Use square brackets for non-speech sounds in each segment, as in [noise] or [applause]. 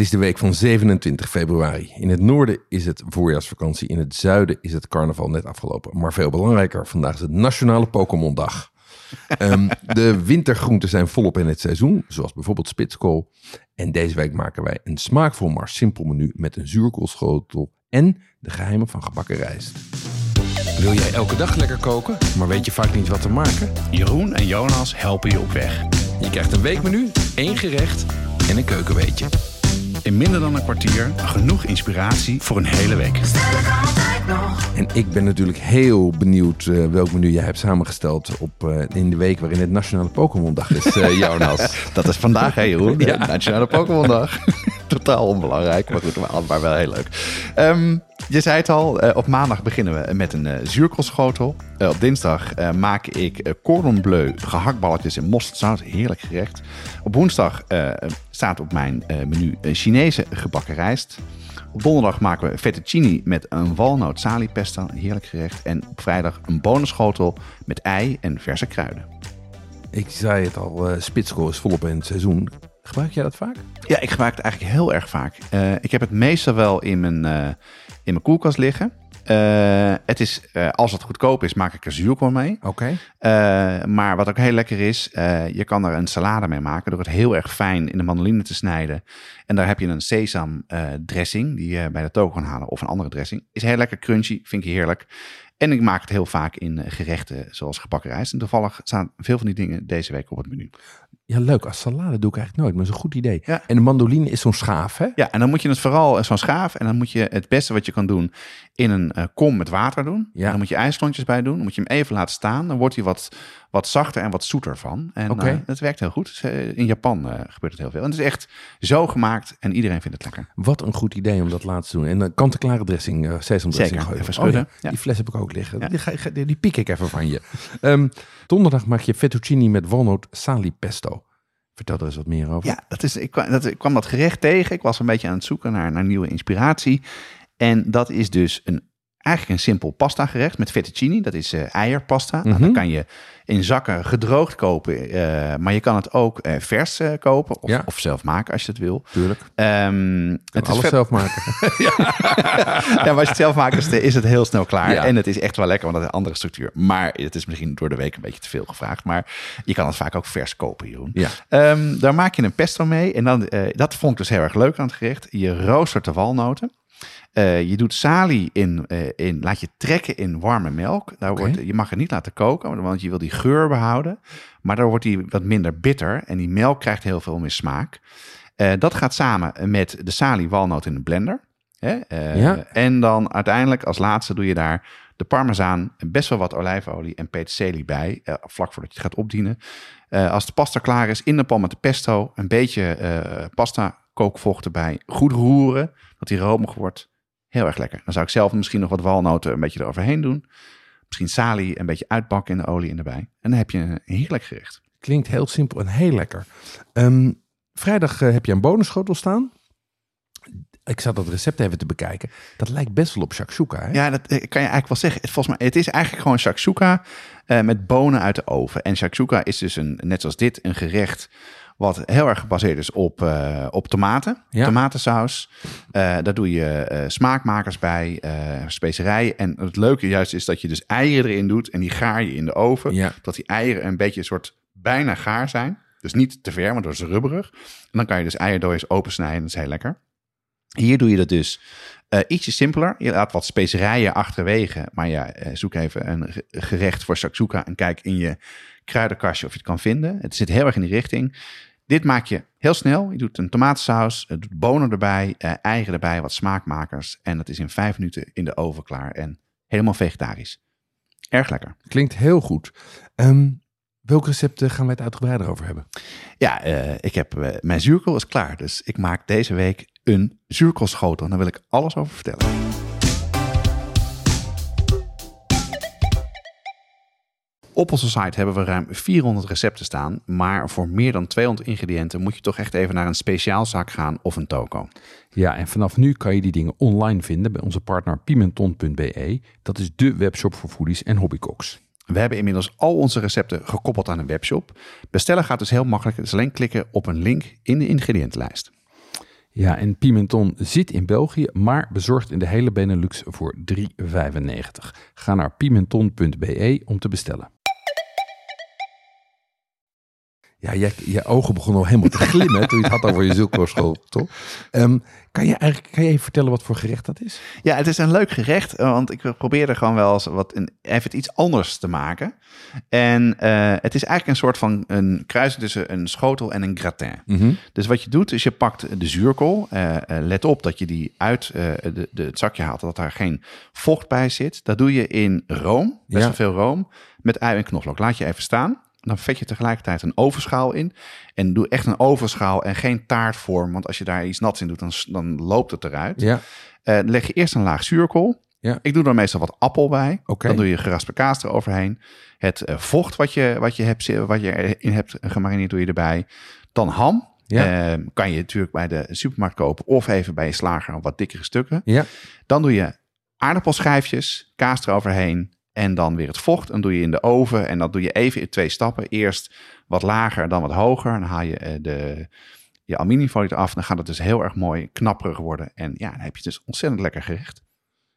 Het is de week van 27 februari. In het noorden is het voorjaarsvakantie, in het zuiden is het carnaval net afgelopen. Maar veel belangrijker, vandaag is het Nationale Pokémon-dag. [laughs] Ehm, de wintergroenten zijn volop in het seizoen, zoals bijvoorbeeld spitskool. En deze week maken wij een smaakvol maar simpel menu met een zuurkoolschotel en de geheimen van gebakken rijst. Wil jij elke dag lekker koken, maar weet je vaak niet wat te maken? Jeroen en Jonas helpen je op weg. Je krijgt een weekmenu, één gerecht en een keukenweetje. In minder dan een kwartier genoeg inspiratie voor een hele week. En ik ben natuurlijk heel benieuwd eh, welk menu jij hebt samengesteld op, eh, in de week waarin het Nationale Pokémon-dag is, eh Jonas. [laughs] Dat is vandaag, hè Jeroen? Ja. Nationale Pokémon-dag. [laughs] Totaal onbelangrijk, maar goed, maar maar wel heel leuk. Ehm, je zei het al, eh, op maandag beginnen we met een eh zuurkoolschotel. Eh, op dinsdag maak ik cordon bleu gehaktballetjes in mosterdzout. Heerlijk gerecht. Op woensdag staat op mijn menu een Chinese gebakken rijst. Op donderdag maken we fettuccine met een walnoot sali pesto. Heerlijk gerecht. En op vrijdag een bonusschotel met ei en verse kruiden. ik zei het al, spitskool is volop in het seizoen. Gebruik jij dat vaak? Ja, ik gebruik het eigenlijk heel erg vaak. Ik heb het meestal wel in mijn, in mijn koelkast liggen. Eh, het is, eh, als het goedkoop is, maak ik er zuurkool mee. Oké. Eh, maar wat ook heel lekker is, je kan er een salade mee maken door het heel erg fijn in de mandoline te snijden. En daar heb je een sesam dressing die je bij de toko kan halen of een andere dressing. Is heel lekker crunchy, vind ik heerlijk. En ik maak het heel vaak in gerechten zoals gebakken rijst. En toevallig staan veel van die dingen deze week op het menu. Ja, leuk. Als salade doe ik eigenlijk nooit, maar dat is een goed idee. Ja. En de mandoline is zo'n schaaf, hè? Ja, en dan moet je het vooral eh, zo'n schaaf. En dan moet je het beste wat je kan doen in een eh, kom met water doen. Ja. En dan moet je ijsklontjes bij doen. Dan moet je hem even laten staan. Dan wordt hij wat, wat zachter en wat zoeter van. En Oké. eh, dat werkt heel goed. Dus, in Japan gebeurt het heel veel. En het is echt zo gemaakt en iedereen vindt het lekker. Wat een goed idee om dat laten doen. En dan kant-en-klare dressing, eh sesamdressing Zeker, gooien. even schudden. Oh ja. Die fles heb ik ook liggen. Die, ga, ga- die piek ik even van je. [laughs] Ehm, donderdag maak je fettuccine met walnoot sali pesto. Vertel er eens wat meer over. Ja, dat is, ik, kwam, dat, kwam dat gerecht tegen. Ik was een beetje aan het zoeken naar, naar nieuwe inspiratie. En dat is dus een, eigenlijk een simpel pasta gerecht met fettuccine. Dat is eh, eierpasta. Nou, Mhm. dat kan je in zakken gedroogd kopen. eh, maar je kan het ook eh, vers kopen. Of, Ja. of zelf maken als je het wil. Tuurlijk. Ehm, Het alles zelf maken. [laughs] [laughs] ja, maar als je het zelf maakt, is het, is het heel snel klaar. Ja. En het is echt wel lekker, want het is een andere structuur. Maar het is misschien door de week een beetje te veel gevraagd. Maar je kan het vaak ook vers kopen, Jeroen. Ja. Ehm, daar maak je een pesto mee. En dan, dat vond ik dus heel erg leuk aan het gerecht. Je roostert de walnoten. Eh, je doet salie in, eh, in, laat je trekken in warme melk. Daar wordt, je mag het niet laten koken, want je wil die geur behouden. Maar daar wordt die wat minder bitter en die melk krijgt heel veel meer smaak. Eh, dat gaat samen met de salie walnoot in de blender. Hè? Ja. En dan uiteindelijk als laatste doe je daar de parmezaan, best wel wat olijfolie en peterselie bij, eh, vlak voordat je het gaat opdienen. Eh, als de pasta klaar is, in de pan met de pesto, een beetje eh, pasta kookvocht erbij, goed roeren, dat die romig wordt. Heel erg lekker. Dan zou ik zelf misschien nog wat walnoten een beetje eroverheen doen. Misschien salie, een beetje uitbakken in de olie en erbij. En dan heb je een heerlijk gerecht. Klinkt heel simpel en heel lekker. Ehm, vrijdag heb je een bonusschotel staan. Ik zat dat recept even te bekijken. Dat lijkt best wel op shakshuka, hè? Ja, dat eh, kan je eigenlijk wel zeggen. Het, volgens mij, het is eigenlijk gewoon shakshuka eh, met bonen uit de oven. En shakshuka is dus een, net zoals dit een gerecht wat heel erg gebaseerd is op, eh, op tomaten, Ja. tomatensaus. Eh, daar doe je smaakmakers bij, specerijen. En het leuke juist is dat je dus eieren erin doet en die gaar je in de oven. Ja. Dat die eieren een beetje een soort bijna gaar zijn. Dus niet te ver, want dat is rubberig. En dan kan je dus eierdooiers opensnijden. Dat is heel lekker. Hier doe je dat dus eh, ietsje simpeler. Je laat wat specerijen achterwege. Maar ja, eh, zoek even een ge- gerecht voor shakshuka en kijk in je kruidenkastje of je het kan vinden. Het zit heel erg in die richting. Dit maak je heel snel. Je doet een tomatensaus, doet bonen erbij, eh, eieren erbij, wat smaakmakers. En dat is in vijf minuten in de oven klaar en helemaal vegetarisch. Erg lekker. Klinkt heel goed. Ehm, welk recept eh, gaan we het uitgebreider over hebben? Ja, ik heb, mijn zuurkool is klaar. Dus ik maak deze week een zuurkoolschotel. En daar wil ik alles over vertellen. Op onze site hebben we ruim 400 recepten staan. Maar voor meer dan 200 ingrediënten moet je toch echt even naar een speciaalzaak gaan of een toko. Ja, en vanaf nu kan je die dingen online vinden bij onze partner pimenton.be. Dat is de webshop voor foodies en hobbycooks. We hebben inmiddels al onze recepten gekoppeld aan een webshop. Bestellen gaat dus heel makkelijk. Het is alleen klikken op een link in de ingrediëntenlijst. Ja, en Pimenton zit in België, maar bezorgt in de hele Benelux voor 3,95. Ga naar pimenton.be om te bestellen. Ja, je, je ogen begonnen al helemaal te glimmen toen je het had over je zulko toch? Ehm, kan, je eigenlijk, kan je even vertellen wat voor gerecht dat is? Ja, het is een leuk gerecht, eh, want ik probeerde gewoon wel eens wat een, even iets anders te maken. En uh, het is eigenlijk een soort van een kruising tussen een schotel en een gratin. Mhm. Dus wat je doet, is je pakt de zuurkool. Uh, let op dat je die uit de, de, het zakje haalt, dat daar geen vocht bij zit. Dat doe je in room, best Ja. veel room, met ui en knoflook. Laat je even staan. Dan vet je tegelijkertijd een ovenschaal in. En doe echt een ovenschaal en geen taartvorm. Want als je daar iets nats in doet, dan, dan loopt het eruit. Ja, Eh, leg je eerst een laag zuurkool. Ja. Ik doe er meestal wat appel bij. Dan doe je geraspte kaas eroverheen. Het eh, vocht wat je, wat, je hebt, wat je erin hebt gemarineerd, doe je erbij. Dan ham. Ja. Eh, kan je natuurlijk bij de supermarkt kopen of even bij je slager wat dikkere stukken. ja. Dan doe je aardappelschijfjes, kaas eroverheen en dan weer het vocht. En doe je in de oven en dat doe je even in twee stappen. Eerst wat lager, dan wat hoger. Dan haal je eh, de, je aluminiumfolie eraf. Dan gaat het dus heel erg mooi knapperig worden. En ja, dan heb je dus ontzettend lekker gerecht.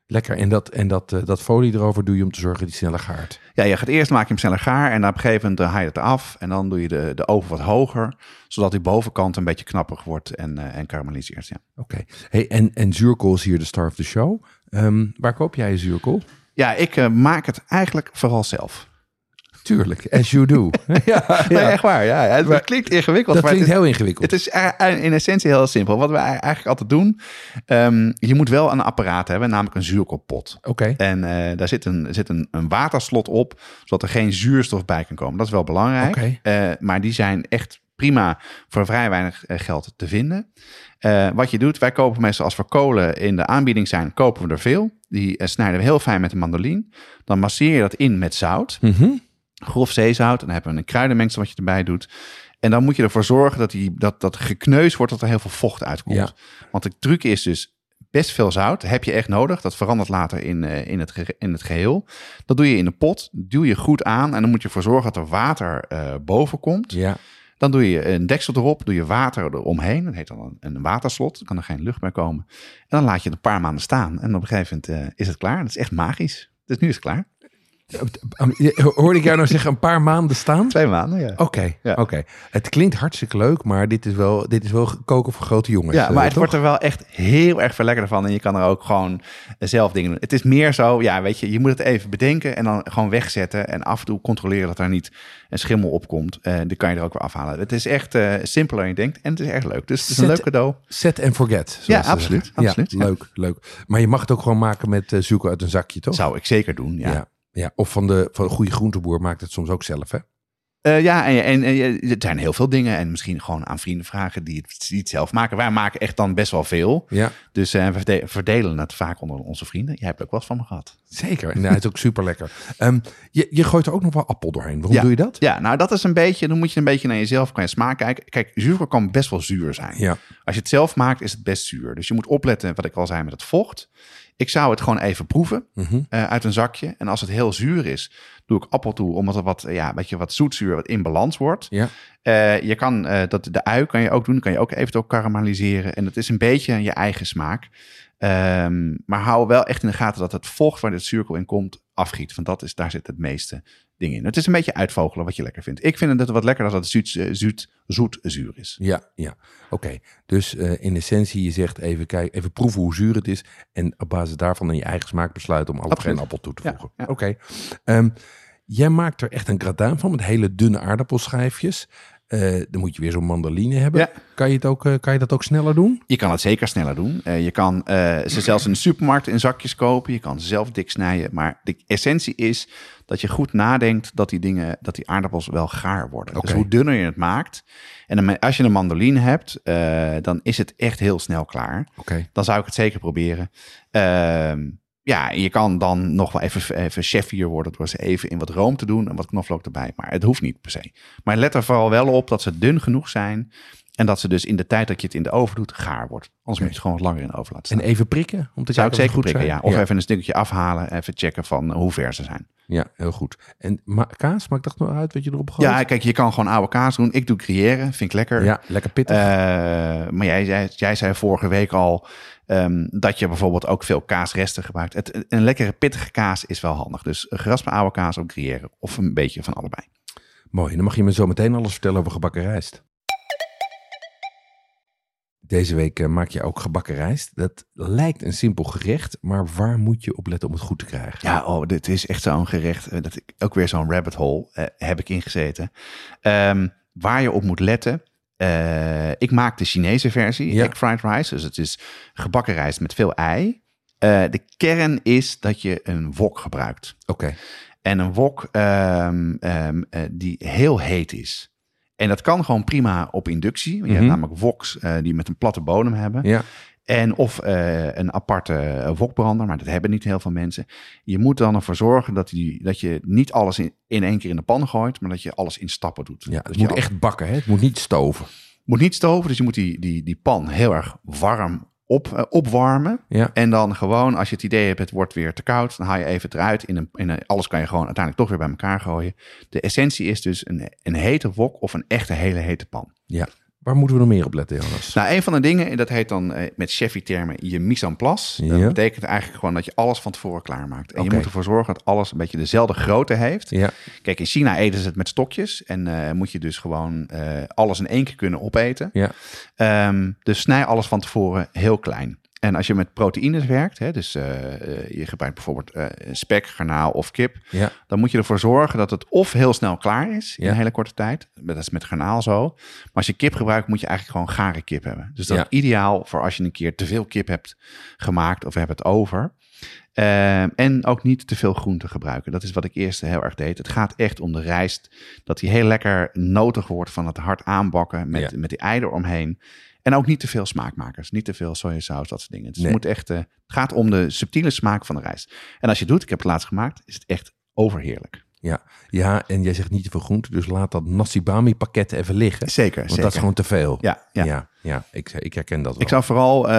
Lekker. En dat, en dat, eh, dat folie erover doe je om te zorgen dat die sneller gaart. Ja, je gaat eerst maak je hem sneller gaar en dan op een gegeven moment eh, haal je het af. En dan doe je de, de oven wat hoger, zodat die bovenkant een beetje knapperig wordt en, en karamelliseert. Ja. Oké. Hey, en, en zuurkool is hier de star of the show. Ehm, waar koop jij je zuurkool? Ja, ik eh, maak het eigenlijk vooral zelf. Tuurlijk, as you do. [laughs] ja, Nee, echt waar. Ja, het, Maar- klinkt ingewikkeld. dat maar klinkt het is, heel ingewikkeld. Het is in essentie heel simpel. Wat we eigenlijk altijd doen, ehm, je moet wel een apparaat hebben, namelijk een zuurkoolpot. Oké. En eh, daar zit, een, zit een, een waterslot op, zodat er geen zuurstof bij kan komen. Dat is wel belangrijk. Oké. Eh, maar die zijn echt prima voor vrij weinig eh, geld te vinden. Eh, wat je doet, wij kopen meestal als we kolen in de aanbieding zijn, kopen we er veel. Die eh, snijden we heel fijn met een mandolin. Dan masseer je dat in met zout Mhm. grof zeezout. En dan hebben we een kruidenmengsel wat je erbij doet. En dan moet je ervoor zorgen dat die, dat, dat gekneusd wordt, dat er heel veel vocht uitkomt. Ja. Want de truc is dus best veel zout. Heb je echt nodig. Dat verandert later in, in, het, in het geheel. Dat doe je in de pot. Duw je goed aan. En dan moet je ervoor zorgen dat er water boven komt. Ja. Dan doe je een deksel erop. Doe je water eromheen. Dat heet dan een, waterslot. Dan kan er geen lucht bij komen. En dan laat je het een paar maanden staan. En op een gegeven moment eh, is het klaar. Dat is echt magisch. Dus nu is het klaar. Hoorde ik jou nou zeggen een paar maanden staan? Twee maanden, ja. Oké, Ja. oké. Het klinkt hartstikke leuk, maar dit is wel, dit is wel koken voor grote jongens. Ja, eh, maar het toch? wordt er wel echt heel erg veel lekkerder van. En je kan er ook gewoon zelf dingen doen. Het is meer zo, ja, weet je, je moet het even bedenken en dan gewoon wegzetten. En af en toe controleren dat er niet een schimmel opkomt. Eh die kan je er ook weer afhalen. Het is echt eh, simpeler dan je denkt. En het is echt leuk. Dus het is een leuk cadeau. Set and forget. Ja, absoluut, absoluut, Ja, ja. leuk, leuk. Maar je mag het ook gewoon maken met eh zoeken uit een zakje, toch? Zou ik zeker doen, ja. Ja. Of van de, van de goede groenteboer maakt het soms ook zelf, hè? Eh, ja, en, en, er zijn heel veel dingen. En misschien gewoon aan vrienden vragen die het, het zelf maken. Wij maken echt dan best wel veel. Ja, Dus eh, we verde- verdelen het vaak onder onze vrienden. Jij hebt er ook wat van me gehad. zeker. En hij is ook super lekker. je, je gooit er ook nog wel appel doorheen. Waarom Ja. doe je dat? Ja, nou dat is een beetje, dan moet je een beetje naar jezelf, kan je smaak kijken. Kijk, zuurkool kan best wel zuur zijn. Ja. Als je het zelf maakt, is het best zuur. Dus je moet opletten, wat ik al zei, met het vocht. Ik zou het gewoon even proeven Mhm. eh, uit een zakje. En als het heel zuur is, doe ik appel toe, omdat er wat, ja, weet je, wat zoetzuur wat in balans wordt. Ja. Eh, je kan eh, dat, de ui kan je ook doen, kan je ook eventueel karamelliseren. En dat is een beetje je eigen smaak. Ehm, maar hou wel echt in de gaten dat het vocht waar dit zuurkool in komt afgiet. Want dat is, daar zit het meeste ding in. Het is een beetje uitvogelen wat je lekker vindt. Ik vind het wat lekker dat het zoet, eh, zoet, zoet zuur is. Ja, ja. Oké. Dus eh, in essentie, je zegt even, kijk, even proeven hoe zuur het is. En op basis daarvan in je eigen smaak besluiten om al geen appel toe te voegen. ja. Oké. Ehm, jij maakt er echt een gratin van met hele dunne aardappelschijfjes. Eh, dan moet je weer zo'n mandoline hebben. Ja. Kan, je het ook, eh, kan je dat ook sneller doen? Je kan het zeker sneller doen. Eh, je kan ze zelfs in de supermarkt in zakjes kopen. Je kan ze zelf dik snijden. Maar de essentie is dat je goed nadenkt dat die dingen, dat die aardappels wel gaar worden. Dus hoe dunner je het maakt. En dan, als je een mandoline hebt, dan is het echt heel snel klaar. Oké. Dan zou ik het zeker proberen. Ehm, ja, je kan dan nog wel even, even chefier worden door ze even in wat room te doen en wat knoflook erbij. Maar het hoeft niet per se. Maar let er vooral wel op dat ze dun genoeg zijn En dat ze dus in de tijd dat je het in de oven doet, gaar wordt. Anders moet je het gewoon wat langer in de oven laten En even prikken? Om te Zou ik zeker ze goed prikken, zijn? ja. Of even een stukje afhalen, even checken van hoe ver ze zijn. Ja, heel goed. En ma kaas, maakt dat nou uit wat je erop gooit? Ja, kijk, je kan gewoon oude kaas doen. Ik doe gruyère, vind ik lekker. ja lekker pittig. Eh, maar jij, jij, jij zei vorige week al ehm, dat je bijvoorbeeld ook veel kaasresten gebruikt. Het, een lekkere pittige kaas is wel handig. Dus geraspe oude kaas of gruyère. Of een beetje van allebei. Mooi, dan mag je me zo meteen alles vertellen over gebakken rijst. Deze week eh, maak je ook gebakken rijst. Dat lijkt een simpel gerecht, maar waar moet je op letten om het goed te krijgen? Ja, oh, dit is echt zo'n gerecht. eh, dat ik, ook weer zo'n rabbit hole eh, heb ik ingezeten. Ehm, waar je op moet letten. ik maak de Chinese versie, Ja. egg fried rice. Dus het is gebakken rijst met veel ei. De kern is dat je een wok gebruikt. Oké, En een wok ehm, ehm, eh, die heel heet is. En dat kan gewoon prima op inductie. Je hebt Mhm. namelijk woks eh, die met een platte bodem hebben. ja. En of eh, een aparte eh, wokbrander, maar dat hebben niet heel veel mensen. Je moet dan ervoor zorgen dat, die, dat je niet alles in, in één keer in de pan gooit, maar dat je alles in stappen doet. ja het je moet echt bakken, hè? het moet niet stoven. moet niet stoven, dus je moet die, die, die pan heel erg warm op, eh, opwarmen. Ja. En dan gewoon, als je het idee hebt, het wordt weer te koud, dan haal je even eruit. In een, in een, alles kan je gewoon uiteindelijk toch weer bij elkaar gooien. De essentie is dus een, een hete wok of een echte hele hete pan. Ja. Waar moeten we nog meer op letten, Jonas? Nou, een van de dingen, en dat heet dan eh, met chefy-termen je mise en place. Dat betekent eigenlijk gewoon dat je alles van tevoren klaarmaakt. En je moet ervoor zorgen dat alles een beetje dezelfde grootte heeft. ja, Kijk, in China eten ze het met stokjes. En eh, moet je dus gewoon eh, alles in één keer kunnen opeten. ja, Ehm, dus snij alles van tevoren heel klein. En als je met proteïnes werkt, hè, dus eh, eh, je gebruikt bijvoorbeeld eh, spek, garnaal of kip, ja, dan moet je ervoor zorgen dat het of heel snel klaar is in Ja. een hele korte tijd. Dat is met garnaal zo. Maar als je kip gebruikt, moet je eigenlijk gewoon gare kip hebben. Dus dat Ja. is ideaal voor als je een keer te veel kip hebt gemaakt of we hebben het over. En ook niet te veel groente gebruiken. Dat is wat ik eerst heel erg deed. Het gaat echt om de rijst. Dat die heel lekker notig wordt van het hard aanbakken met, met die ei eromheen. En ook niet te veel smaakmakers. Niet te veel sojasaus, dat soort dingen. Dus Nee. het, moet echt, eh, het gaat om de subtiele smaak van de rijst. En als je het doet, ik heb het laatst gemaakt, is het echt overheerlijk. ja. Ja, en jij zegt niet te veel groente, dus laat dat nasi-bami pakket even liggen. Zeker, Want zeker. dat is gewoon te veel. Ja, ja. ja, ja, ik, ik herken dat wel. Ik zou vooral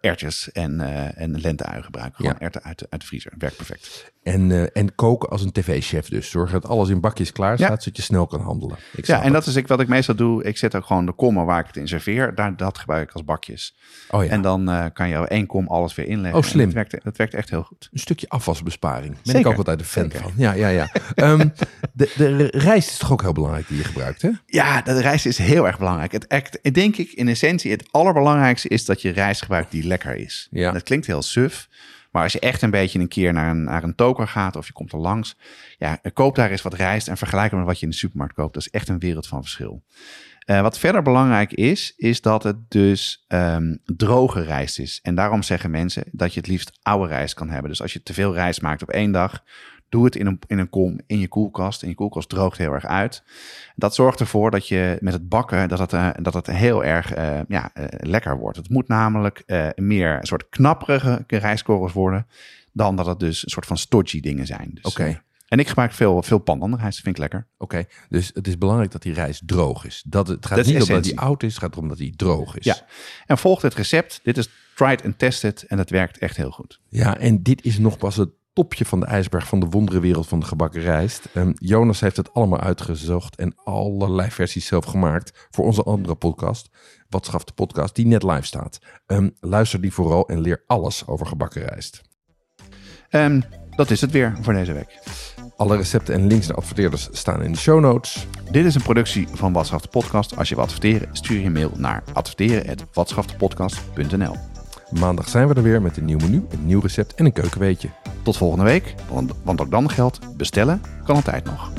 erwtjes en, eh en lenteui gebruiken. Gewoon Ja. erwten uit, de- uit de vriezer. Werkt perfect. En, en koken als een tv-chef dus. Zorgen dat alles in bakjes klaar staat, Ja. zodat je snel kan handelen. Ik Ja, en dat is ik, wat ik meestal doe. Ik zet ook gewoon de kommen waar ik het in serveer. Daar, dat gebruik ik als bakjes. Oh ja, En dan kan je één kom alles weer inleggen. Oh, slim. Dat werkt, dat werkt echt heel goed. een stukje afwasbesparing. Ben ik ook altijd een fan zeker. van. Ja, ja, ja. [laughs] Ehm, de, de rijst is toch ook heel belangrijk die je gebruikt, hè? Ja, de rijst is heel erg belangrijk. Het, echt, denk ik in essentie, het allerbelangrijkste is dat je rijst gebruikt die lekker is. Ja. Dat klinkt heel suf. Maar als je echt een beetje een keer naar een, naar een toker gaat of je komt er langs, ja, koop daar eens wat rijst en vergelijk het met wat je in de supermarkt koopt. Dat is echt een wereld van verschil. Eh, wat verder belangrijk is, is dat het dus ehm, droge rijst is. En daarom zeggen mensen dat je het liefst oude rijst kan hebben. Dus als je te veel rijst maakt op één dag, doe het in een, in een kom in je koelkast. En je koelkast droogt heel erg uit. Dat zorgt ervoor dat je met het bakken, dat het, eh, dat het heel erg eh, ja, eh, lekker wordt. Het moet namelijk meer een soort knapperige rijstkorrels worden, dan dat het dus een soort van stodgy dingen zijn. Dus, Oké. en ik gebruik veel, veel pandanrijst, vind ik lekker. Oké, dus het is belangrijk dat die rijst droog is. Dat, het gaat Dat niet om dat die oud is, het gaat erom dat die droog is. Ja. En volg het recept. Dit is tried and tested en het werkt echt heel goed. Ja, en dit is nog pas het topje van de ijsberg van de wonderenwereld van de gebakken rijst. Ehm, Jonas heeft het allemaal uitgezocht en allerlei versies zelf gemaakt voor onze andere podcast, Wat schaft de podcast, die net live staat. Ehm, luister die vooral en leer alles over gebakken rijst. En dat is het weer voor deze week. Alle recepten en links naar adverteerders staan in de show notes. Dit is een productie van Watschaf de Podcast. Als je wil adverteren, stuur je een mail naar adverteren.watschaftepodcast.nl Maandag zijn we er weer met een nieuw menu, een nieuw recept en een keukenweetje. Tot volgende week, want, ook dan geldt, bestellen kan altijd nog.